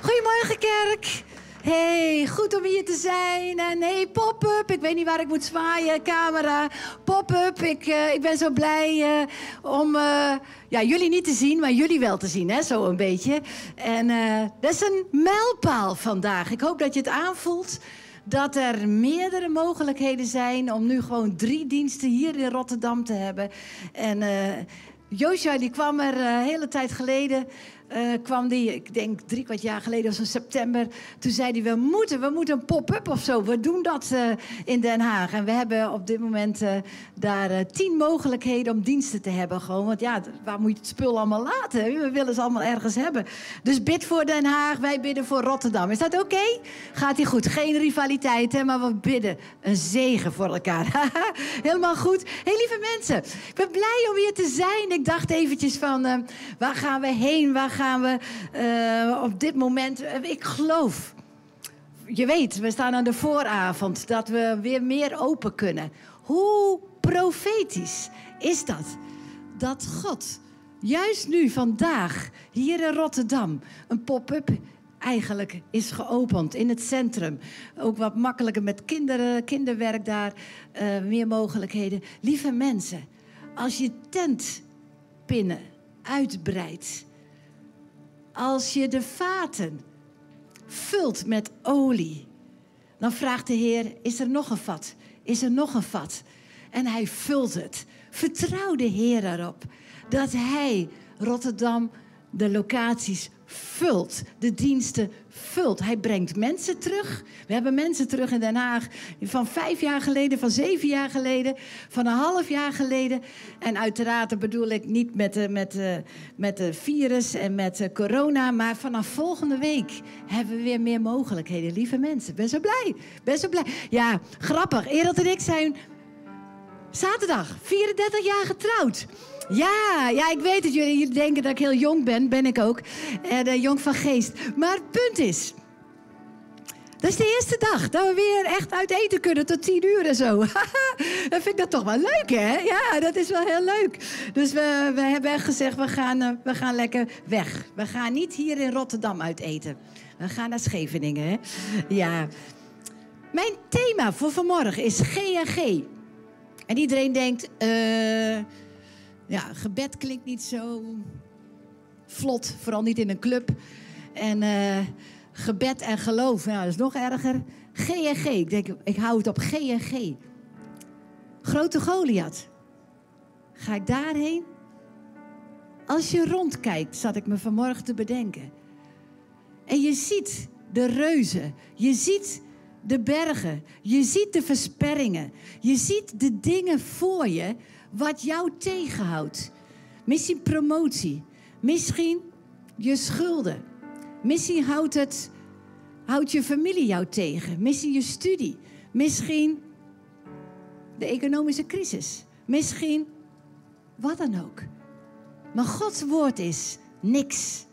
Goedemorgen, kerk. Hey, goed om hier te zijn. En hey, pop-up. Ik weet niet waar ik moet zwaaien. Camera. Pop-up. Ik, eh, ik ben zo blij eh, om eh, ja, jullie niet te zien, maar jullie wel te zien, hè? Zo een beetje. En dat is een mijlpaal vandaag. Ik hoop dat je het aanvoelt. Dat er meerdere mogelijkheden zijn om nu gewoon drie diensten hier in Rotterdam te hebben. En Joshua die kwam er een hele tijd geleden. Eh, kwam die, ik denk drie kwart jaar geleden, of zo september. Toen zei hij, we moeten, we moeten een pop-up of zo. We doen dat eh, in Den Haag. En we hebben op dit moment eh, daar tien mogelijkheden om diensten te hebben. Gewoon, want ja, waar moet je het spul allemaal laten? We willen ze allemaal ergens hebben. Dus bid voor Den Haag, wij bidden voor Rotterdam. Is dat oké? Gaat hij goed? Geen rivaliteit, hè, maar we bidden een zegen voor elkaar. Helemaal goed. Heel lieve mensen, ik ben blij om hier te zijn. Ik dacht eventjes van, waar gaan we heen? Waar gaan we eh, op dit moment? Eh, ik geloof, je weet, we staan aan de vooravond, dat we weer meer open kunnen. Hoe profetisch is dat? Dat God juist nu, vandaag, hier in Rotterdam, een pop-up eigenlijk is geopend in het centrum. Ook wat makkelijker met kinderen, kinderwerk daar, eh, meer mogelijkheden. Lieve mensen, als je tentpinnen uitbreidt, als je de vaten vult met olie, dan vraagt de Heer: is er nog een vat? Is er nog een vat? En hij vult het. Vertrouw de Heer erop dat hij Rotterdam de locaties vult, de diensten vult. Hij brengt mensen terug. We hebben mensen terug in Den Haag van vijf jaar geleden, van zeven jaar geleden, van een half jaar geleden. En uiteraard bedoel ik niet met de, met de, met de virus en met de corona, maar vanaf volgende week hebben we weer meer mogelijkheden. Lieve mensen, ben zo blij. Ben zo blij. Ja, grappig. Ereld en ik zijn Zaterdag, 34 jaar getrouwd. Ja, ja, ik weet het. Jullie jullie denken dat ik heel jong ben. Ben ik ook. En eh, jong van geest. Maar het punt is... Dat is de eerste dag dat we weer echt uit eten kunnen tot tien uur en zo. dan vind ik dat toch wel leuk, hè? Ja, dat is wel heel leuk. Dus we, we hebben gezegd, we gaan, eh, we gaan lekker weg. We gaan niet hier in Rotterdam uit eten. We gaan naar Scheveningen, hè? Ja. Mijn thema voor vanmorgen is G&G. En iedereen denkt, eh, ja, gebed klinkt niet zo vlot, vooral niet in een club. En eh, gebed en geloof, nou, dat is nog erger. G&G, ik denk, ik hou het op G&G. Grote Goliath. Ga ik daarheen? Als je rondkijkt, zat ik me vanmorgen te bedenken. En je ziet de reuzen, je ziet de bergen, je ziet de versperringen, je ziet de dingen voor je wat jou tegenhoudt. Misschien promotie, misschien je schulden, misschien houdt, het, houdt je familie jou tegen, misschien je studie, misschien de economische crisis, misschien wat dan ook. Maar Gods woord is: niks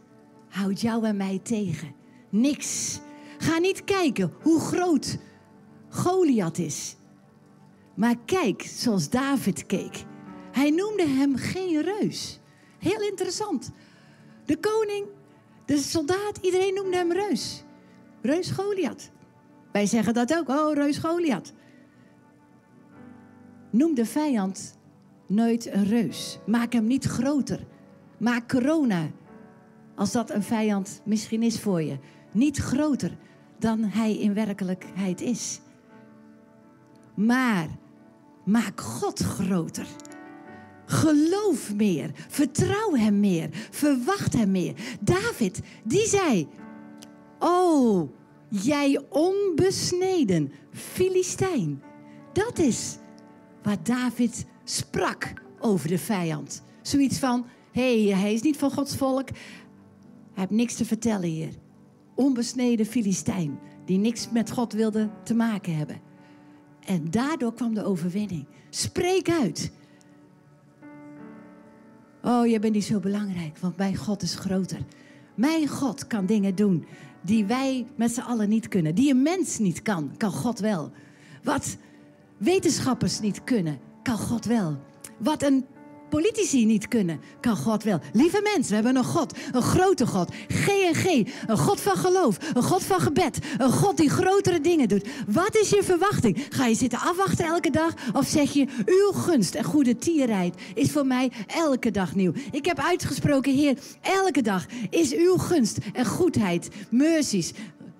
houdt jou en mij tegen. Niks. Ga niet kijken hoe groot Goliath is. Maar kijk zoals David keek. Hij noemde hem geen reus. Heel interessant. De koning, de soldaat, iedereen noemde hem reus. Reus Goliath. Wij zeggen dat ook. Oh, reus Goliath. Noem de vijand nooit een reus. Maak hem niet groter. Maak corona, als dat een vijand misschien is voor je, niet groter dan hij in werkelijkheid is. Maar maak God groter. Geloof meer, vertrouw hem meer, verwacht hem meer. David, die zei: Oh, jij onbesneden Filistijn. Dat is wat David sprak over de vijand. Zoiets van: hé, hey, hij is niet van Gods volk. Hij heeft niks te vertellen hier. Onbesneden Filistijn, die niks met God wilde te maken hebben. En daardoor kwam de overwinning. Spreek uit. Oh, je bent niet zo belangrijk, want mijn God is groter. Mijn God kan dingen doen die wij met z'n allen niet kunnen. Die een mens niet kan, kan God wel. Wat wetenschappers niet kunnen, kan God wel. Wat een politici niet kunnen, kan God wel. Lieve mensen, we hebben een God, een grote God. GNG, een God van geloof, een God van gebed. Een God die grotere dingen doet. Wat is je verwachting? Ga je zitten afwachten elke dag? Of zeg je, uw gunst en goede tierheid is voor mij elke dag nieuw. Ik heb uitgesproken, Heer, elke dag is uw gunst en goedheid, mercies,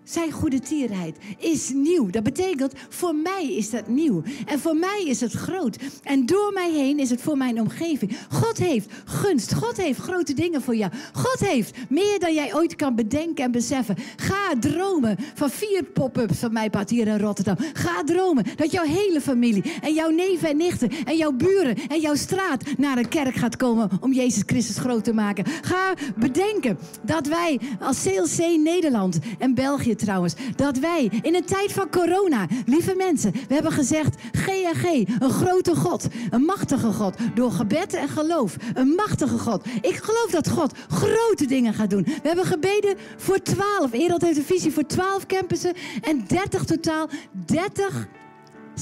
zijn goede tierheid is nieuw. Dat betekent, voor mij is dat nieuw. En voor mij is het groot. En door mij heen is het voor mijn omgeving. God heeft gunst. God heeft grote dingen voor jou. God heeft meer dan jij ooit kan bedenken en beseffen. Ga dromen van vier pop-ups van mij pad hier in Rotterdam. Ga dromen dat jouw hele familie en jouw neven en nichten en jouw buren en jouw straat naar een kerk gaat komen om Jezus Christus groot te maken. Ga bedenken dat wij als CLC Nederland en België trouwens, dat wij in een tijd van corona, lieve mensen, we hebben gezegd, GNG, een grote God, een machtige God, door gebed en geloof, een machtige God. Ik geloof dat God grote dingen gaat doen. We hebben gebeden voor 12, Ereld heeft een visie voor 12 campussen en 30 totaal, 30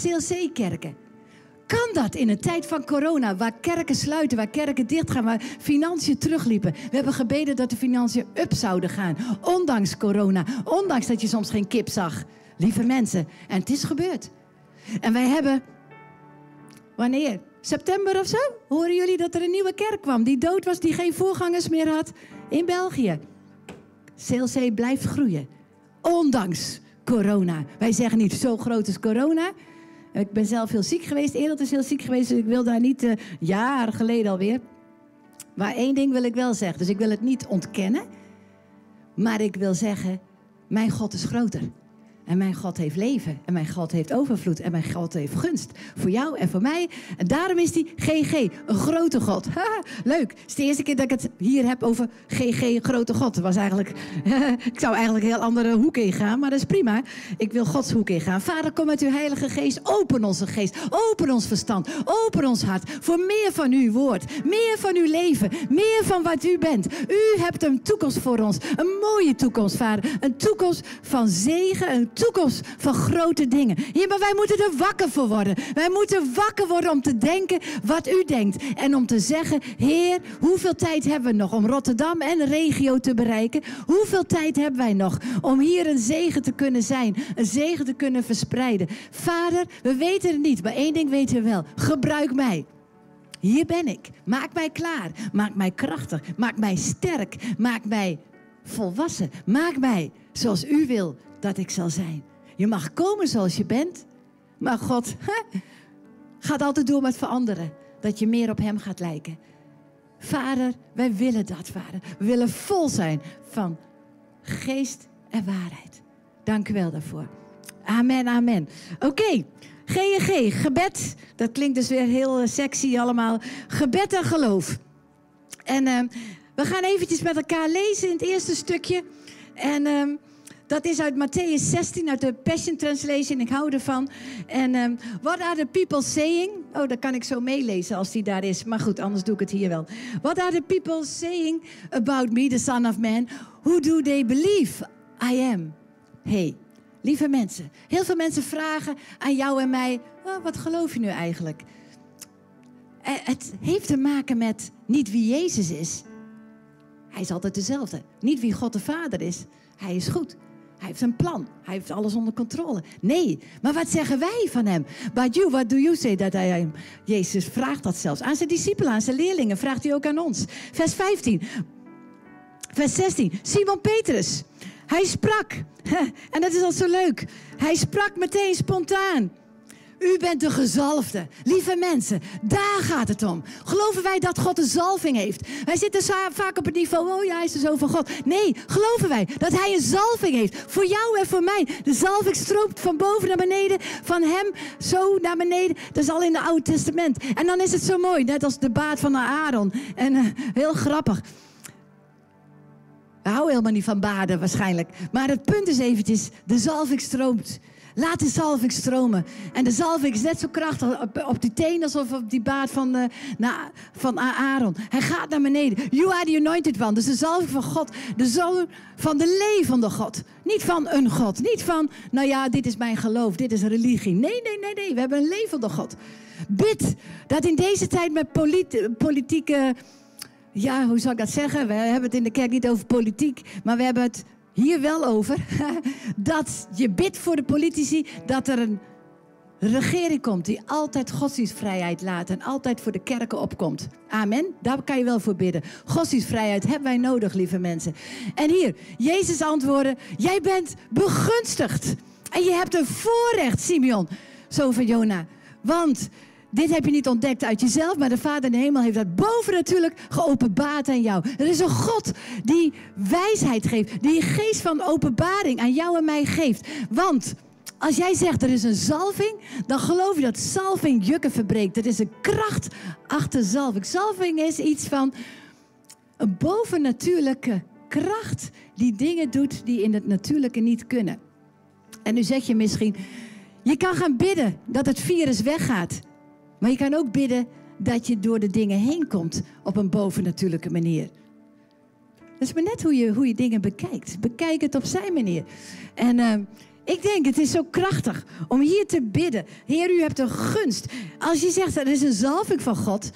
CLC-kerken. Kan dat in een tijd van corona, waar kerken sluiten, waar kerken dichtgaan, waar financiën terugliepen? We hebben gebeden dat de financiën up zouden gaan, ondanks corona, ondanks dat je soms geen kip zag. Lieve mensen, en het is gebeurd. En wij hebben, wanneer? September of zo? Horen jullie dat er een nieuwe kerk kwam die dood was, die geen voorgangers meer had in België? CLC blijft groeien, ondanks corona. Wij zeggen niet zo groot is corona. Ik ben zelf heel ziek geweest. Eerder is heel ziek geweest. Dus ik wil daar niet, uh, jaren geleden alweer. Maar één ding wil ik wel zeggen. Dus ik wil het niet ontkennen. Maar ik wil zeggen, mijn God is groter. En mijn God heeft leven. En mijn God heeft overvloed. En mijn God heeft gunst. Voor jou en voor mij. En daarom is die GG een grote God. leuk. Het is de eerste keer dat ik het hier heb over GG, grote God. was eigenlijk, ik zou eigenlijk een heel andere hoek ingaan. Maar dat is prima. Ik wil Gods hoek ingaan. Vader, kom met uw heilige geest. Open onze geest. Open ons verstand. Open ons hart. Voor meer van uw woord. Meer van uw leven. Meer van wat u bent. U hebt een toekomst voor ons. Een mooie toekomst, vader. Een toekomst van zegen. Toekomst van grote dingen. Ja, maar wij moeten er wakker voor worden. Wij moeten wakker worden om te denken wat u denkt. En om te zeggen, Heer, hoeveel tijd hebben we nog om Rotterdam en de regio te bereiken? Hoeveel tijd hebben wij nog om hier een zegen te kunnen zijn? Een zegen te kunnen verspreiden? Vader, we weten het niet, maar één ding weten we wel. Gebruik mij. Hier ben ik. Maak mij klaar. Maak mij krachtig. Maak mij sterk. Maak mij volwassen. Maak mij zoals u wil dat ik zal zijn. Je mag komen zoals je bent, maar God gaat altijd door met veranderen. Dat je meer op Hem gaat lijken. Vader, wij willen dat, Vader. We willen vol zijn van geest en waarheid. Dank u wel daarvoor. Amen, amen. Oké, okay. GNG, gebed. Dat klinkt dus weer heel eh, sexy allemaal. Gebed en geloof. En uh, we gaan eventjes met elkaar lezen in het eerste stukje. En... Uh, dat is uit Matthäus 16, uit de Passion Translation. Ik hou ervan. En um, what are the people saying? Oh, dat kan ik zo meelezen als die daar is. Maar goed, anders doe ik het hier wel. What are the people saying about me, the Son of Man? Who do they believe I am? Hey, lieve mensen. Heel veel mensen vragen aan jou en mij: oh, wat geloof je nu eigenlijk? Eh, het heeft te maken met niet wie Jezus is. Hij is altijd dezelfde. Niet wie God de Vader is. Hij is goed. Hij heeft een plan. Hij heeft alles onder controle. Nee, maar wat zeggen wij van hem? But you, what do you say that I am? Jezus vraagt dat zelfs aan zijn discipelen, aan zijn leerlingen. Vraagt hij ook aan ons. Vers 15. Vers 16. Simon Petrus. Hij sprak. En dat is al zo leuk. Hij sprak meteen spontaan. U bent de gezalfde. Lieve mensen, daar gaat het om. Geloven wij dat God een zalving heeft? Wij zitten vaak op het niveau, oh ja, hij is de zoon van God. Nee, geloven wij dat hij een zalving heeft? Voor jou en voor mij. De zalving stroomt van boven naar beneden, van hem zo naar beneden. Dat is al in het Oude Testament. En dan is het zo mooi, net als de baard van Aaron. En uh, heel grappig. We houden helemaal niet van baden waarschijnlijk. Maar het punt is eventjes, de zalving stroomt Laat de zalving stromen. En de zalving is net zo krachtig op, die teen alsof op die baard van, na, van Aaron. Hij gaat naar beneden. You are the anointed one. Dus de zalving van God. De zoon van de levende God. Niet van een God. Niet van, nou ja, dit is mijn geloof. Dit is religie. Nee, nee, nee, nee. We hebben een levende God. Bid dat in deze tijd met politieke... Ja, hoe zal ik dat zeggen? We hebben het in de kerk niet over politiek. Maar we hebben het hier wel over. dat je bidt voor de politici dat er een regering komt die altijd godsdienstvrijheid laat en altijd voor de kerken opkomt. Amen. Daar kan je wel voor bidden. Godsdienstvrijheid hebben wij nodig, lieve mensen. En hier, Jezus antwoordde: Jij bent begunstigd. En je hebt een voorrecht, Simeon. Zo van Jona. Want dit heb je niet ontdekt uit jezelf, maar de Vader in de hemel heeft dat boven natuurlijk geopenbaard aan jou. Er is een God die wijsheid geeft, die een geest van openbaring aan jou en mij geeft. Want als jij zegt er is een zalving, dan geloof je dat zalving jukken verbreekt. Er is een kracht achter zalving. Zalving is iets van een bovennatuurlijke kracht die dingen doet die in het natuurlijke niet kunnen. En nu zeg je misschien, je kan gaan bidden dat het virus weggaat. Maar je kan ook bidden dat je door de dingen heen komt op een bovennatuurlijke manier. Dat is maar net hoe je, hoe je dingen bekijkt. Bekijk het op zijn manier. En uh, ik denk, het is zo krachtig om hier te bidden. Heer, u hebt een gunst. Als je zegt, er is een zalving van God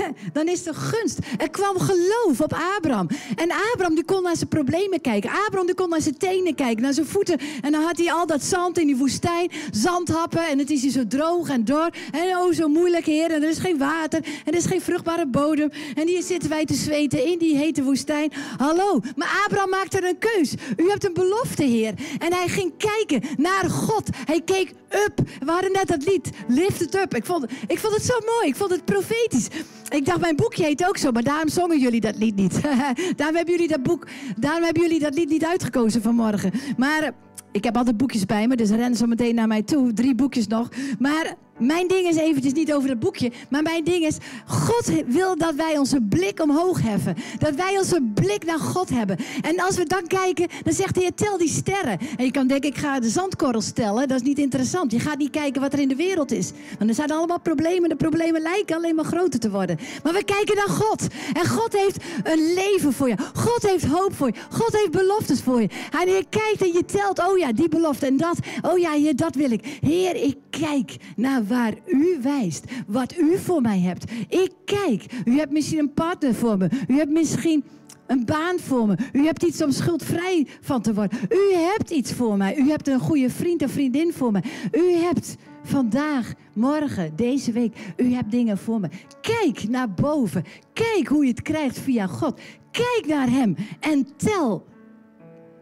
dan is er gunst. Er kwam geloof op Abraham. En Abraham die kon naar zijn problemen kijken. Abraham die kon naar zijn tenen kijken, naar zijn voeten. En dan had hij al dat zand in die woestijn, zandhappen. En het is hier zo droog en dor. En oh, zo moeilijk, heer. En er is geen water. En er is geen vruchtbare bodem. En hier zitten wij te zweten in die hete woestijn. Hallo. Maar Abraham maakte een keus. U hebt een belofte, heer. En hij ging kijken naar God. Hij keek up. We hadden net dat lied, Lift It Up. Ik vond, ik vond het zo mooi. Ik vond het profetisch. Ik dacht, mijn boekje heet ook zo, maar daarom zongen jullie dat lied niet. daarom, hebben jullie dat boek, daarom hebben jullie dat lied niet uitgekozen vanmorgen. Maar eh, ik heb altijd boekjes bij me, dus rennen zo meteen naar mij toe. Drie boekjes nog. Maar mijn ding is eventjes niet over het boekje, maar mijn ding is, God wil dat wij onze blik omhoog heffen. Dat wij onze blik naar God hebben. En als we dan kijken, dan zegt hij, tel die sterren. En je kan denken, ik ga de zandkorrels tellen. Dat is niet interessant. Je gaat niet kijken wat er in de wereld is. Want er zijn allemaal problemen. De problemen lijken alleen maar groter te worden. Maar we kijken naar God. En God heeft een leven voor je. God heeft hoop voor je. God heeft beloftes voor je. En je kijkt en je telt, oh ja, die belofte en dat. Oh ja, dat wil ik. Heer, ik kijk naar waar u wijst, wat u voor mij hebt. Ik kijk, u hebt misschien een partner voor me. U hebt misschien een baan voor me. U hebt iets om schuldvrij van te worden. U hebt iets voor mij. U hebt een goede vriend of vriendin voor me. U hebt vandaag, morgen, deze week, u hebt dingen voor me. Kijk naar boven. Kijk hoe je het krijgt via God. Kijk naar Hem en tel.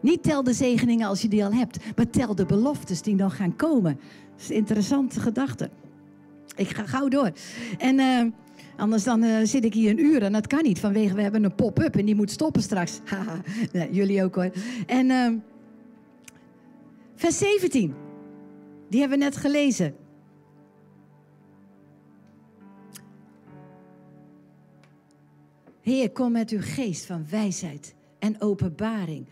Niet tel de zegeningen als je die al hebt, maar tel de beloftes die nog gaan komen. Dat is een interessante gedachte. Ik ga gauw door. En uh, anders dan uh, zit ik hier een uur en dat kan niet. Vanwege we hebben een pop-up en die moet stoppen straks. nee, jullie ook hoor. En uh, vers 17. Die hebben we net gelezen. Heer, kom met uw geest van wijsheid en openbaring.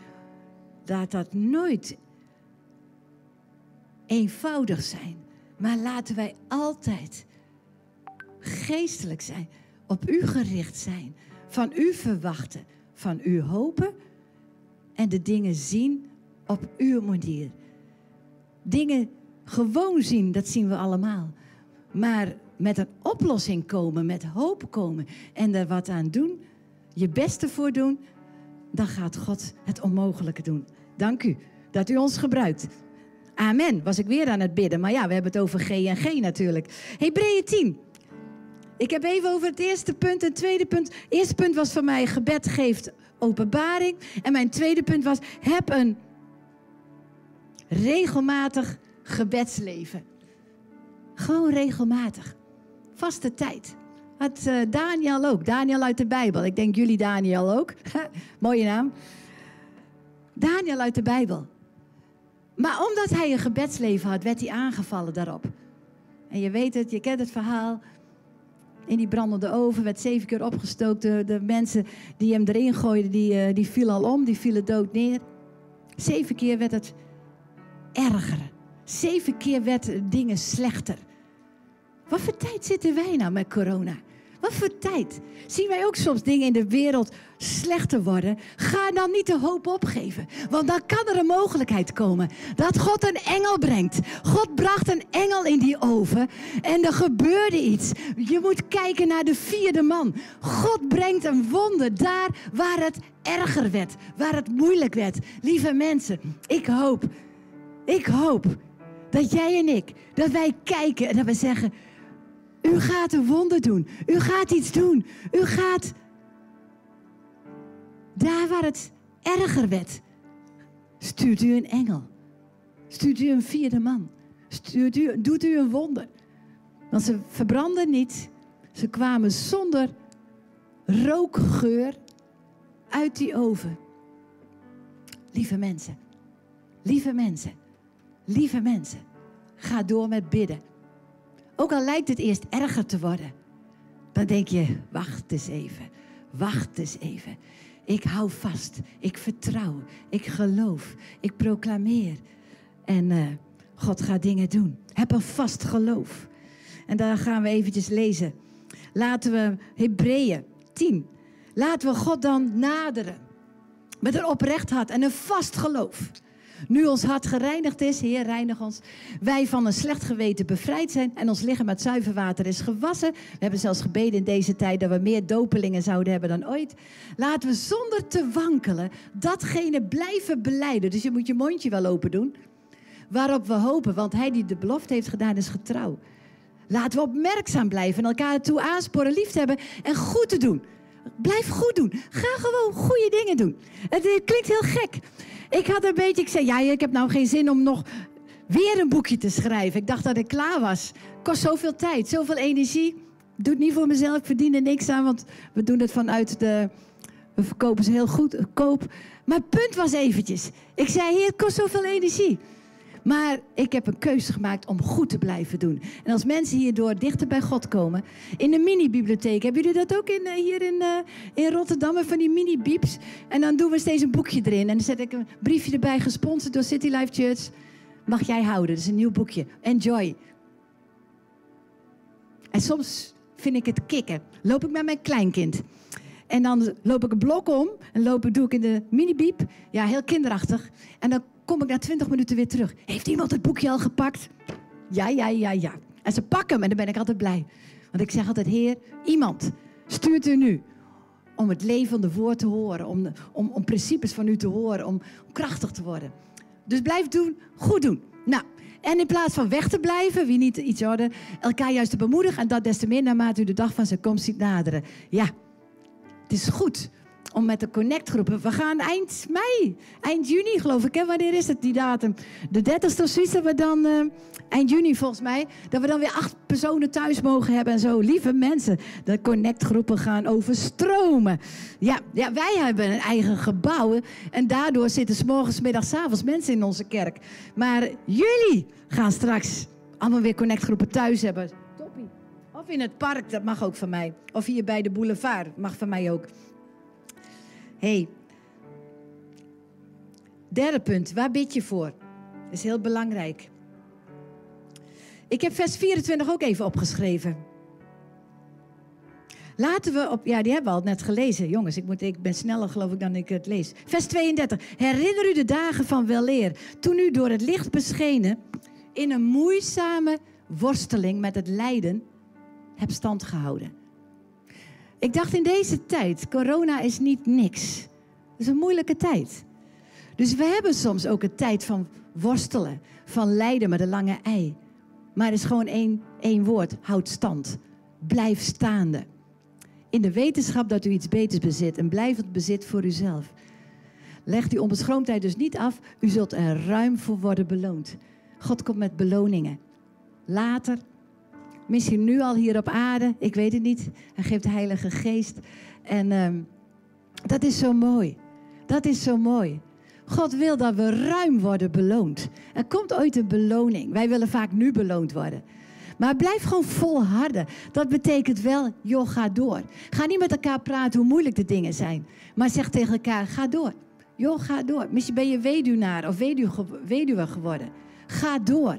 Laat dat nooit eenvoudig zijn. Maar laten wij altijd geestelijk zijn, op u gericht zijn, van u verwachten, van u hopen en de dingen zien op uw manier. Dingen gewoon zien, dat zien we allemaal. Maar met een oplossing komen, met hoop komen en er wat aan doen, je beste voor doen, dan gaat God het onmogelijke doen. Dank u dat u ons gebruikt. Amen. Was ik weer aan het bidden. Maar ja, we hebben het over G en G natuurlijk. Hebreeën 10. Ik heb even over het eerste punt en het tweede punt. Eerste punt was voor mij gebed geeft openbaring. En mijn tweede punt was heb een regelmatig gebedsleven. Gewoon regelmatig. Vaste tijd. Had uh, Daniel ook. Daniel uit de Bijbel. Ik denk jullie Daniel ook. Mooie naam. Daniel uit de Bijbel. Maar omdat hij een gebedsleven had, werd hij aangevallen daarop. En je weet het, je kent het verhaal. In die brandende oven werd zeven keer opgestookt. De, mensen die hem erin gooiden, die, uh, die vielen al om, die vielen dood neer. Zeven keer werd het erger. Zeven keer werd dingen slechter. Wat voor tijd zitten wij nou met corona? Wat voor tijd? Zien wij ook soms dingen in de wereld slechter worden? Ga dan niet de hoop opgeven. Want dan kan er een mogelijkheid komen dat God een engel brengt. God bracht een engel in die oven en er gebeurde iets. Je moet kijken naar de vierde man. God brengt een wonder daar waar het erger werd, waar het moeilijk werd. Lieve mensen, ik hoop, ik hoop dat jij en ik, dat wij kijken en dat we zeggen u gaat een wonder doen. U gaat iets doen. U gaat daar waar het erger werd. Stuurt u een engel. Stuurt u een vierde man. Stuurt u, doet u een wonder. Want ze verbrandden niet. Ze kwamen zonder rookgeur uit die oven. Lieve mensen, lieve mensen, lieve mensen, ga door met bidden. Ook al lijkt het eerst erger te worden, dan denk je, wacht eens even, wacht eens even. Ik hou vast, ik vertrouw, ik geloof, ik proclameer. En uh, God gaat dingen doen. Heb een vast geloof. En daar gaan we eventjes lezen. Laten we Hebreeën 10. Laten we God dan naderen. Met een oprecht hart en een vast geloof. Nu ons hart gereinigd is, Heer, reinig ons. Wij van een slecht geweten bevrijd zijn en ons lichaam met zuiver water is gewassen. We hebben zelfs gebeden in deze tijd dat we meer dopelingen zouden hebben dan ooit. Laten we zonder te wankelen datgene blijven beleiden. Dus je moet je mondje wel open doen. Waarop we hopen, want hij die de belofte heeft gedaan is getrouw. Laten we opmerkzaam blijven en elkaar toe aansporen lief te hebben en goed te doen. Blijf goed doen. Ga gewoon goede dingen doen. Het, het klinkt heel gek. Ik had een beetje, ik zei, ja, ik heb nou geen zin om nog weer een boekje te schrijven. Ik dacht dat ik klaar was. Kost zoveel tijd, zoveel energie. Doe het niet voor mezelf, ik verdien er niks aan, want we doen het vanuit de... We verkopen ze heel goed, koop. Maar punt was eventjes. Ik zei, hier, het kost zoveel energie. Maar ik heb een keuze gemaakt om goed te blijven doen. En als mensen hierdoor dichter bij God komen. In de mini-bibliotheek. Hebben jullie dat ook in, uh, hier in, uh, in Rotterdam? Van die mini-bieps. En dan doen we steeds een boekje erin. En dan zet ik een briefje erbij, gesponsord door City Life Church. Mag jij houden. Dat is een nieuw boekje. Enjoy. En soms vind ik het kicken. Loop ik met mijn kleinkind. En dan loop ik een blok om. En loop doe ik in de mini-biep. Ja, heel kinderachtig. En dan kom ik na twintig minuten weer terug. Heeft iemand het boekje al gepakt? Ja, ja, ja, ja. En ze pakken hem en dan ben ik altijd blij. Want ik zeg altijd, Heer, iemand stuurt u nu om het levende woord te horen, om, om, om principes van u te horen, om, om krachtig te worden. Dus blijf doen, goed doen. Nou, en in plaats van weg te blijven, wie niet iets hoorde, elkaar juist te bemoedigen en dat des te meer naarmate u de dag van zijn komst ziet naderen. Ja, het is goed om met de connectgroepen. We gaan eind mei, eind juni geloof ik. Hè? Wanneer is het die datum? De 30ste of zoiets we dan, uh, eind juni volgens mij, dat we dan weer acht personen thuis mogen hebben en zo. Lieve mensen, de connectgroepen gaan overstromen. Ja, ja wij hebben een eigen gebouw en daardoor zitten s morgens, middags, avonds mensen in onze kerk. Maar jullie gaan straks allemaal weer connectgroepen thuis hebben. Toppie. Of in het park, dat mag ook van mij. Of hier bij de boulevard, mag van mij ook hey. derde punt, waar bid je voor? Dat is heel belangrijk. Ik heb vers 24 ook even opgeschreven. Laten we op, ja, die hebben we al net gelezen. Jongens, ik, moet, ik ben sneller geloof ik dan ik het lees. Vers 32. Herinner u de dagen van weleer, toen u door het licht beschenen in een moeizame worsteling met het lijden hebt stand gehouden. Ik dacht in deze tijd, corona is niet niks. Het is een moeilijke tijd. Dus we hebben soms ook een tijd van worstelen, van lijden met een lange ei. Maar het is gewoon één, één woord, houd stand. Blijf staande. In de wetenschap dat u iets beters bezit en blijf het bezit voor uzelf. Leg die onbeschroomdheid dus niet af, u zult er ruim voor worden beloond. God komt met beloningen. Later Misschien nu al hier op aarde, ik weet het niet. Hij geeft de Heilige Geest. En uh, dat is zo mooi. Dat is zo mooi. God wil dat we ruim worden beloond. Er komt ooit een beloning. Wij willen vaak nu beloond worden. Maar blijf gewoon volharden. Dat betekent wel, joh, ga door. Ga niet met elkaar praten hoe moeilijk de dingen zijn. Maar zeg tegen elkaar, ga door. Joh, ga door. Misschien ben je weduwnaar of weduwe geworden. Ga door.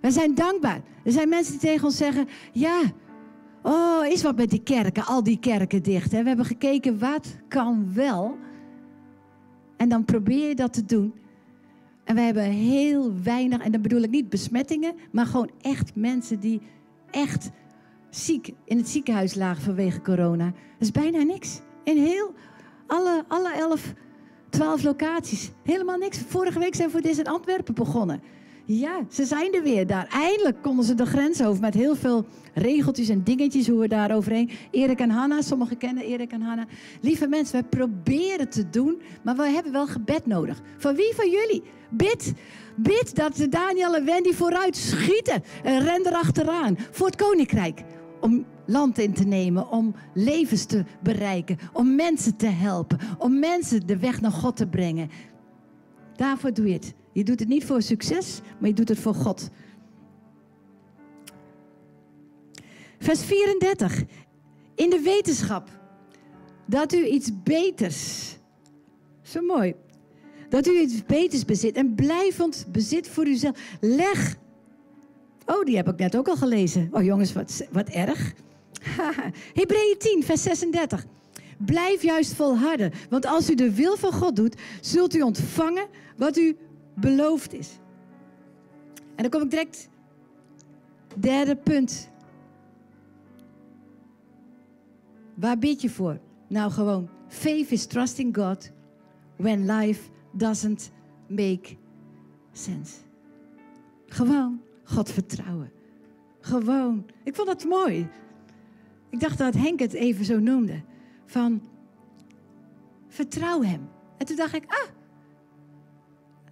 We zijn dankbaar. Er zijn mensen die tegen ons zeggen: Ja, oh, is wat met die kerken, al die kerken dicht. We hebben gekeken wat kan wel. En dan probeer je dat te doen. En we hebben heel weinig, en dan bedoel ik niet besmettingen, maar gewoon echt mensen die echt ziek in het ziekenhuis lagen vanwege corona. Dat is bijna niks. In heel, alle, alle elf, twaalf locaties. Helemaal niks. Vorige week zijn we voor deze in Antwerpen begonnen. Ja, ze zijn er weer daar. Eindelijk konden ze de grens over met heel veel regeltjes en dingetjes hoe we daar overheen. Erik en Hanna, sommigen kennen Erik en Hanna. Lieve mensen, we proberen te doen, maar we hebben wel gebed nodig. Van wie van jullie? Bid, bid dat Daniel en Wendy vooruit schieten en ren erachteraan voor het koninkrijk. Om land in te nemen, om levens te bereiken, om mensen te helpen, om mensen de weg naar God te brengen. Daarvoor doe je het. Je doet het niet voor succes, maar je doet het voor God. Vers 34. In de wetenschap dat u iets beters. Zo mooi. Dat u iets beters bezit en blijvend bezit voor uzelf. Leg. Oh, die heb ik net ook al gelezen. Oh jongens, wat, wat erg. Hebreeën 10, vers 36. Blijf juist volharden, want als u de wil van God doet, zult u ontvangen wat u beloofd is. En dan kom ik direct. Derde punt. Waar bid je voor? Nou, gewoon. Faith is trusting God when life doesn't make sense. Gewoon God vertrouwen. Gewoon. Ik vond dat mooi. Ik dacht dat Henk het even zo noemde. Van vertrouw hem. En toen dacht ik, ah,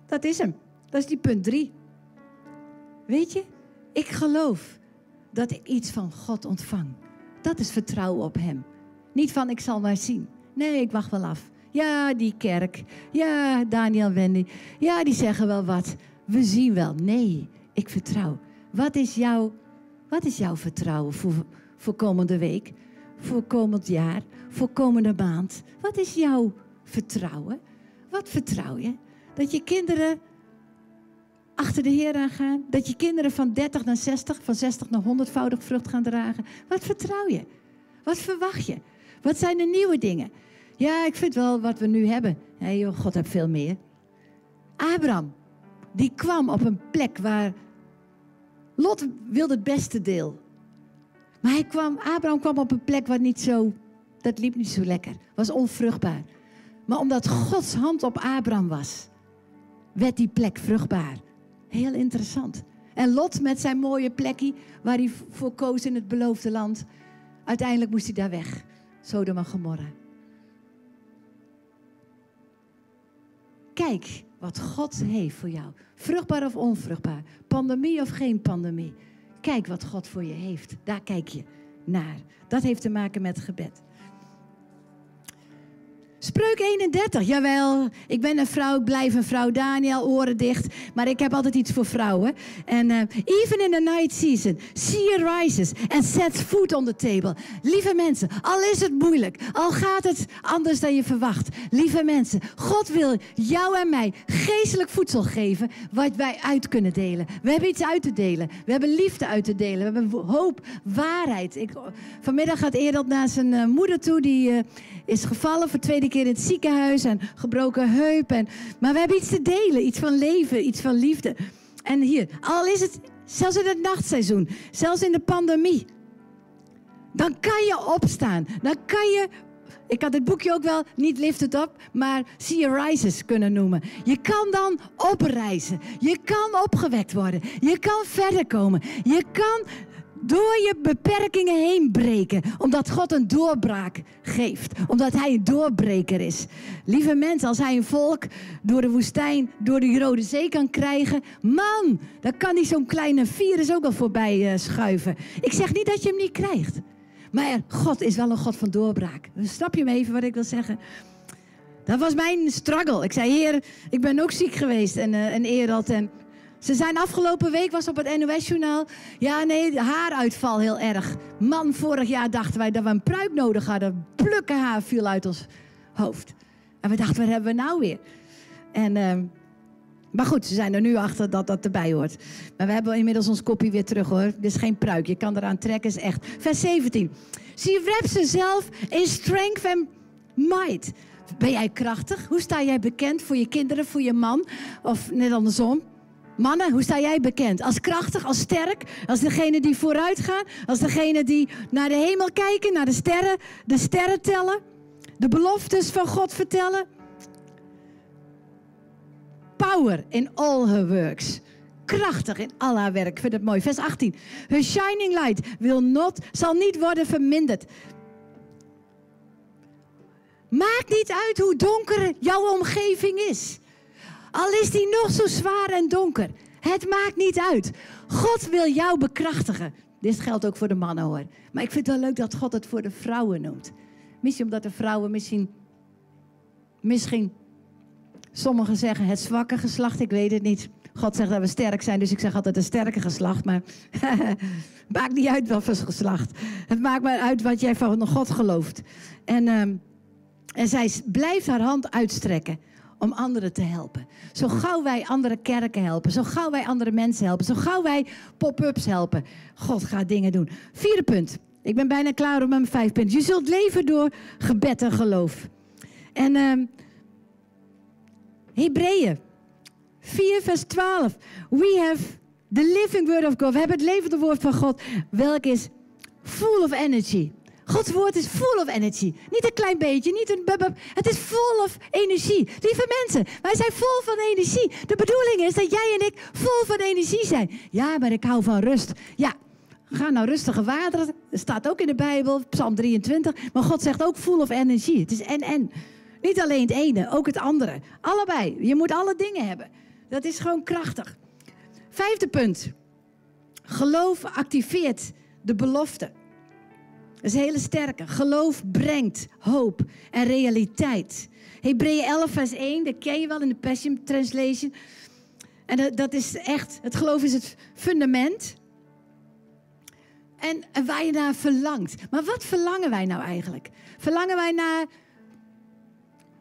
dat is hem. Dat is die punt drie. Weet je, ik geloof dat ik iets van God ontvang. Dat is vertrouwen op Hem. Niet van ik zal maar zien. Nee, ik wacht wel af. Ja, die kerk. Ja, Daniel Wendy. Ja, die zeggen wel wat. We zien wel. Nee, ik vertrouw. Wat is jouw, wat is jouw vertrouwen voor, voor komende week? Voor komend jaar? Voor komende maand? Wat is jouw vertrouwen? Wat vertrouw je? Dat je kinderen achter de Heer aangaan. Dat je kinderen van 30 naar 60, van 60 naar 100voudig vrucht gaan dragen. Wat vertrouw je? Wat verwacht je? Wat zijn de nieuwe dingen? Ja, ik vind wel wat we nu hebben. Hey, joh, God heeft veel meer. Abraham, die kwam op een plek waar Lot wilde het beste deel. Maar hij kwam, Abraham kwam op een plek waar niet zo, dat liep niet zo lekker. Was onvruchtbaar. Maar omdat Gods hand op Abraham was, werd die plek vruchtbaar. Heel interessant. En Lot met zijn mooie plekje waar hij voor koos in het beloofde land. Uiteindelijk moest hij daar weg. Sodom en Gomorra. Kijk wat God heeft voor jou. Vruchtbaar of onvruchtbaar. Pandemie of geen pandemie. Kijk wat God voor je heeft. Daar kijk je naar. Dat heeft te maken met gebed. Spreuk 31, jawel, ik ben een vrouw, ik blijf een vrouw. Daniel, oren dicht, maar ik heb altijd iets voor vrouwen. En uh, even in the night season, sea rises and sets food on the table. Lieve mensen, al is het moeilijk, al gaat het anders dan je verwacht. Lieve mensen, God wil jou en mij geestelijk voedsel geven wat wij uit kunnen delen. We hebben iets uit te delen, we hebben liefde uit te delen, we hebben hoop, waarheid. Ik, vanmiddag gaat Ereld naar zijn uh, moeder toe, die uh, is gevallen voor tweede keer in het ziekenhuis en gebroken heup. En, maar we hebben iets te delen, iets van leven, iets van liefde. En hier, al is het zelfs in het nachtseizoen, zelfs in de pandemie. Dan kan je opstaan. Dan kan je ik had het boekje ook wel niet Lift It Up, maar See Rises kunnen noemen. Je kan dan opreizen. Je kan opgewekt worden. Je kan verder komen. Je kan door je beperkingen heen breken. Omdat God een doorbraak geeft. Omdat Hij een doorbreker is. Lieve mensen, als Hij een volk door de woestijn, door de Rode Zee kan krijgen. Man, dan kan hij zo'n kleine virus ook al voorbij uh, schuiven. Ik zeg niet dat je hem niet krijgt. Maar God is wel een God van doorbraak. Snap je me even wat ik wil zeggen? Dat was mijn struggle. Ik zei, heer, ik ben ook ziek geweest. En, uh, en en ze zijn afgelopen week, was op het NOS-journaal. Ja, nee, haaruitval heel erg. Man, vorig jaar dachten wij dat we een pruik nodig hadden. Plukken haar viel uit ons hoofd. En we dachten, wat hebben we nou weer? En uh, Maar goed, ze zijn er nu achter dat dat erbij hoort. Maar we hebben inmiddels ons kopje weer terug hoor. Dit is geen pruik, je kan eraan trekken, is echt. Vers 17. She wraps herself in strength and might. Ben jij krachtig? Hoe sta jij bekend voor je kinderen, voor je man? Of net andersom? Mannen, hoe sta jij bekend? Als krachtig, als sterk, als degene die vooruit gaan, als degene die naar de hemel kijken, naar de sterren, de sterren tellen, de beloftes van God vertellen. Power in all her works. Krachtig in al haar werk. Ik vind het mooi. Vers 18. Her shining light will not, zal niet worden verminderd. Maakt niet uit hoe donker jouw omgeving is. Al is die nog zo zwaar en donker. Het maakt niet uit. God wil jou bekrachtigen. Dit geldt ook voor de mannen hoor. Maar ik vind het wel leuk dat God het voor de vrouwen noemt. Misschien omdat de vrouwen misschien. Misschien. Sommigen zeggen het zwakke geslacht, ik weet het niet. God zegt dat we sterk zijn, dus ik zeg altijd een sterke geslacht. Maar maakt niet uit wat geslacht. Het maakt maar uit wat jij van God gelooft. En, ehm, en zij blijft haar hand uitstrekken om anderen te helpen. Zo gauw wij andere kerken helpen, zo gauw wij andere mensen helpen, zo gauw wij pop-ups helpen. God gaat dingen doen. Vierde punt. Ik ben bijna klaar om mijn vijf punten. Je zult leven door gebed en geloof. En uh, Hebreeën 4 vers 12. We have the living word of God. We hebben het levende woord van God. Welk is full of energy. Gods woord is full of energy. Niet een klein beetje, niet een bub. Het is full of energie. Lieve mensen, wij zijn vol van energie. De bedoeling is dat jij en ik vol van energie zijn. Ja, maar ik hou van rust. Ja, ga nou rustige wateren. Dat staat ook in de Bijbel, Psalm 23. Maar God zegt ook full of energy. Het is en-en. Niet alleen het ene, ook het andere. Allebei. Je moet alle dingen hebben. Dat is gewoon krachtig. Vijfde punt. Geloof activeert de belofte. Dat is een hele sterke. Geloof brengt hoop en realiteit. Hebreeën 11 vers 1, dat ken je wel in de Passion Translation. En dat is echt, het geloof is het fundament. En, en waar je naar verlangt. Maar wat verlangen wij nou eigenlijk? Verlangen wij naar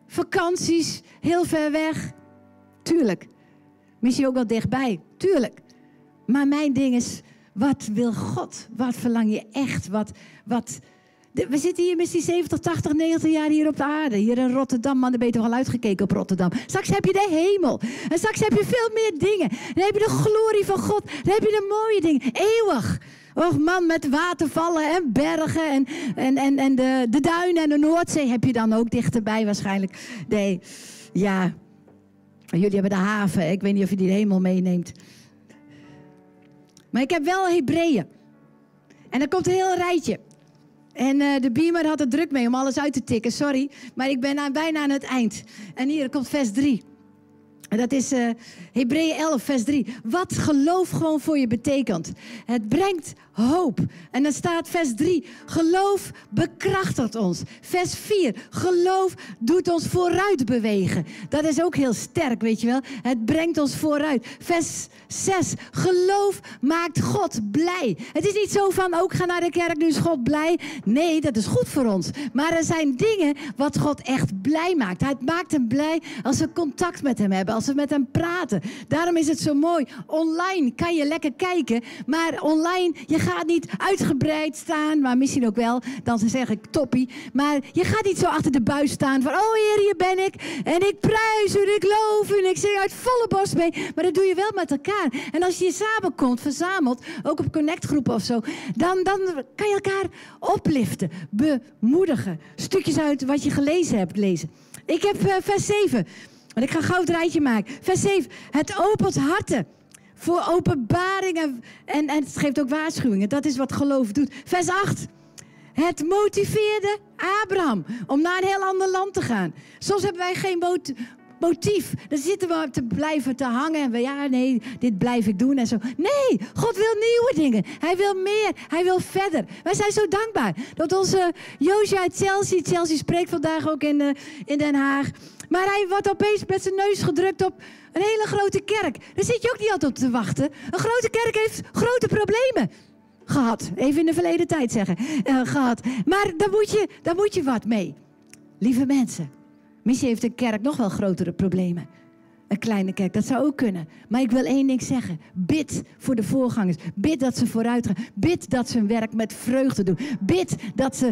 vakanties heel ver weg? Tuurlijk. Misschien ook wel dichtbij? Tuurlijk. Maar mijn ding is, wat wil God? Wat verlang je echt? Wat, wat... We zitten hier die 70, 80, 90 jaar hier op de aarde. Hier in Rotterdam, man, dan ben je toch uitgekeken op Rotterdam. Straks heb je de hemel. En straks heb je veel meer dingen. Dan heb je de glorie van God. Dan heb je de mooie dingen. Eeuwig. Och man, met watervallen en bergen en, en, en, en de, de duinen en de Noordzee heb je dan ook dichterbij waarschijnlijk. Nee, ja. Jullie hebben de haven. Ik weet niet of je die de hemel meeneemt. Maar ik heb wel Hebreeën. En dan komt een heel rijtje. En uh, de beamer had er druk mee om alles uit te tikken, sorry. Maar ik ben bijna aan het eind. En hier komt vers 3. En dat is uh, Hebreeën 11, vers 3. Wat geloof gewoon voor je betekent. Het brengt hoop. En dan staat vers 3. Geloof bekrachtigt ons. Vers 4. Geloof doet ons vooruit bewegen. Dat is ook heel sterk, weet je wel. Het brengt ons vooruit. Vers 6. Geloof maakt God blij. Het is niet zo van, ook ga naar de kerk, nu is God blij. Nee, dat is goed voor ons. Maar er zijn dingen wat God echt blij maakt. Hij maakt hem blij als we contact met hem hebben. Als we met hem praten. Daarom is het zo mooi. Online kan je lekker kijken. Maar online, je gaat niet uitgebreid staan, maar misschien ook wel, dan zeg ik toppie. Maar je gaat niet zo achter de buis staan van, oh Heer, hier ben ik. En ik prijs u, ik loof u, en ik zing uit volle borst mee. Maar dat doe je wel met elkaar. En als je je samenkomt, verzamelt, ook op connectgroepen of zo, dan, dan kan je elkaar opliften, bemoedigen. Stukjes uit wat je gelezen hebt lezen. Ik heb uh, vers 7. Want ik ga gauw het rijtje maken. Vers 7. Het opent harten voor openbaringen. En, en het geeft ook waarschuwingen. Dat is wat geloof doet. Vers 8. Het motiveerde Abraham om naar een heel ander land te gaan. Soms hebben wij geen motief. Dan zitten we te blijven te hangen en we, ja, nee, dit blijf ik doen en zo. Nee, God wil nieuwe dingen. Hij wil meer. Hij wil verder. Wij zijn zo dankbaar dat onze Joosje Chelsea, Chelsea spreekt vandaag ook in, uh, in Den Haag. Maar hij wordt opeens met zijn neus gedrukt op een hele grote kerk. Daar zit je ook niet altijd op te wachten. Een grote kerk heeft grote problemen gehad. Even in de verleden tijd zeggen. Uh, gehad. Maar daar moet, je, daar moet je wat mee. Lieve mensen. Misschien heeft een kerk nog wel grotere problemen. Een kleine kerk. Dat zou ook kunnen. Maar ik wil één ding zeggen. Bid voor de voorgangers. Bid dat ze vooruit gaan. Bid dat ze hun werk met vreugde doen. Bid dat ze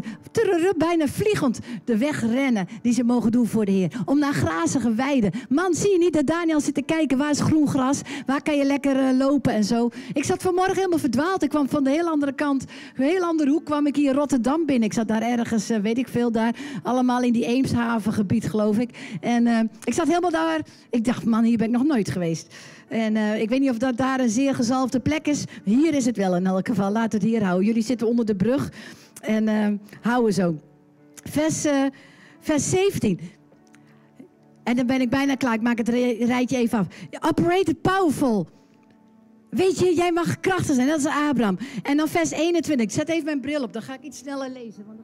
bijna vliegend de weg rennen die ze mogen doen voor de Heer. Om naar grazige weiden. Man, zie je niet dat Daniel zit te kijken. Waar is groen gras? Waar kan je lekker eh, lopen en zo? Ik zat vanmorgen helemaal verdwaald. Ik kwam van de heel andere kant, een heel andere hoek, kwam ik hier Rotterdam binnen. Ik zat daar ergens, eh, weet ik veel, daar. Allemaal in die Eemshavengebied, geloof ik. En uh, ik zat helemaal daar. Ik dacht, man, hier ben ik nog nooit geweest. En uh, ik weet niet of dat daar een zeer gezalfde plek is. Hier is het wel in elk geval. Laat het hier houden. Jullie zitten onder de brug. En uh, houden zo. Vers, uh, vers 17. En dan ben ik bijna klaar. Ik maak het rijtje even af. Operated powerful. Weet je, jij mag krachtig zijn. Dat is Abraham. En dan vers 21. Ik zet even mijn bril op. Dan ga ik iets sneller lezen. Want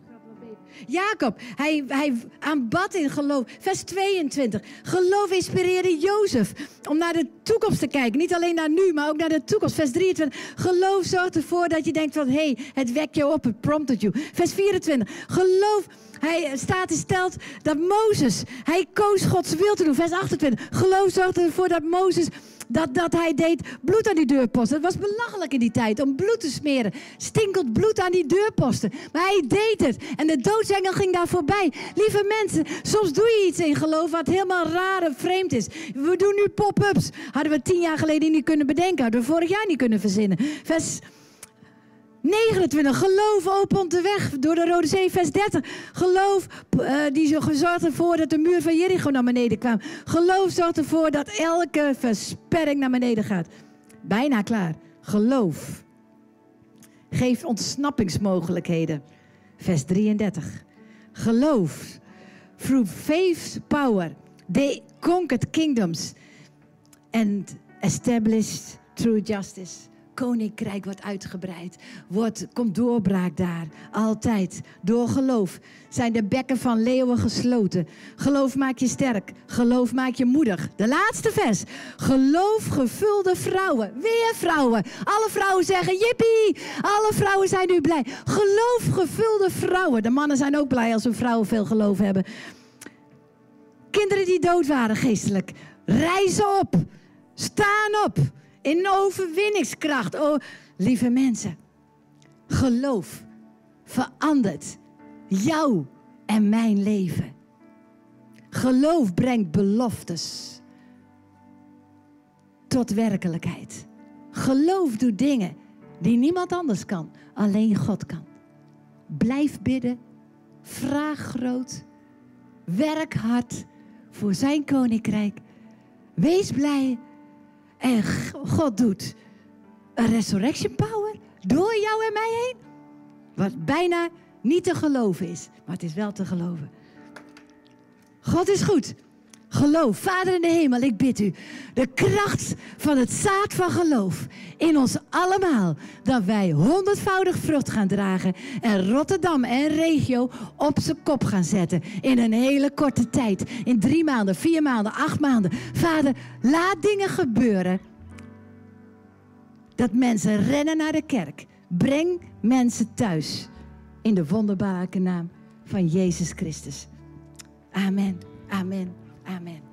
Jacob, hij, hij aanbad in geloof. Vers 22. Geloof inspireerde Jozef om naar de toekomst te kijken. Niet alleen naar nu, maar ook naar de toekomst. Vers 23. Geloof zorgt ervoor dat je denkt van... hé, hey, het wekt je op, het prompted you. Vers 24. Geloof... Hij staat stelt dat Mozes, hij koos Gods wil te doen. Vers 28. Geloof zorgde ervoor dat Mozes dat, dat hij deed bloed aan die deurposten. Het was belachelijk in die tijd om bloed te smeren. Stinkend bloed aan die deurposten. Maar hij deed het. En de doodsengel ging daar voorbij. Lieve mensen, soms doe je iets in geloof wat helemaal raar en vreemd is. We doen nu pop-ups. Hadden we tien jaar geleden niet kunnen bedenken. Hadden we vorig jaar niet kunnen verzinnen. Vers 29. Geloof opent de weg door de Rode Zee. Vers 30. Geloof uh, die zorgt ervoor dat de muur van Jericho naar beneden kwam. Geloof zorgt ervoor dat elke versperring naar beneden gaat. Bijna klaar. Geloof geeft ontsnappingsmogelijkheden. Vers 33. Geloof. Through faith's power. They conquered kingdoms. And established through justice koninkrijk wordt uitgebreid. Wordt, komt doorbraak daar. Altijd. Door geloof zijn de bekken van leeuwen gesloten. Geloof maakt je sterk. Geloof maakt je moedig. De laatste vers. Geloof gevulde vrouwen. Weer vrouwen. Alle vrouwen zeggen jippie. Alle vrouwen zijn nu blij. Geloof gevulde vrouwen. De mannen zijn ook blij als hun vrouwen veel geloof hebben. Kinderen die dood waren geestelijk. Rijzen op. Staan op. In overwinningskracht. Oh, lieve mensen. Geloof verandert jou en mijn leven. Geloof brengt beloftes tot werkelijkheid. Geloof doet dingen die niemand anders kan, alleen God kan. Blijf bidden, vraag groot, werk hard voor zijn koninkrijk. Wees blij en God doet een resurrection power door jou en mij heen. Wat bijna niet te geloven is, maar het is wel te geloven. God is goed. Geloof, Vader in de hemel, ik bid u. De kracht van het zaad van geloof in ons allemaal. Dat wij honderdvoudig vrucht gaan dragen. En Rotterdam en regio op zijn kop gaan zetten. In een hele korte tijd. In drie maanden, vier maanden, acht maanden. Vader, laat dingen gebeuren. Dat mensen rennen naar de kerk. Breng mensen thuis. In de wonderbare naam van Jezus Christus. Amen. Amen. Amen.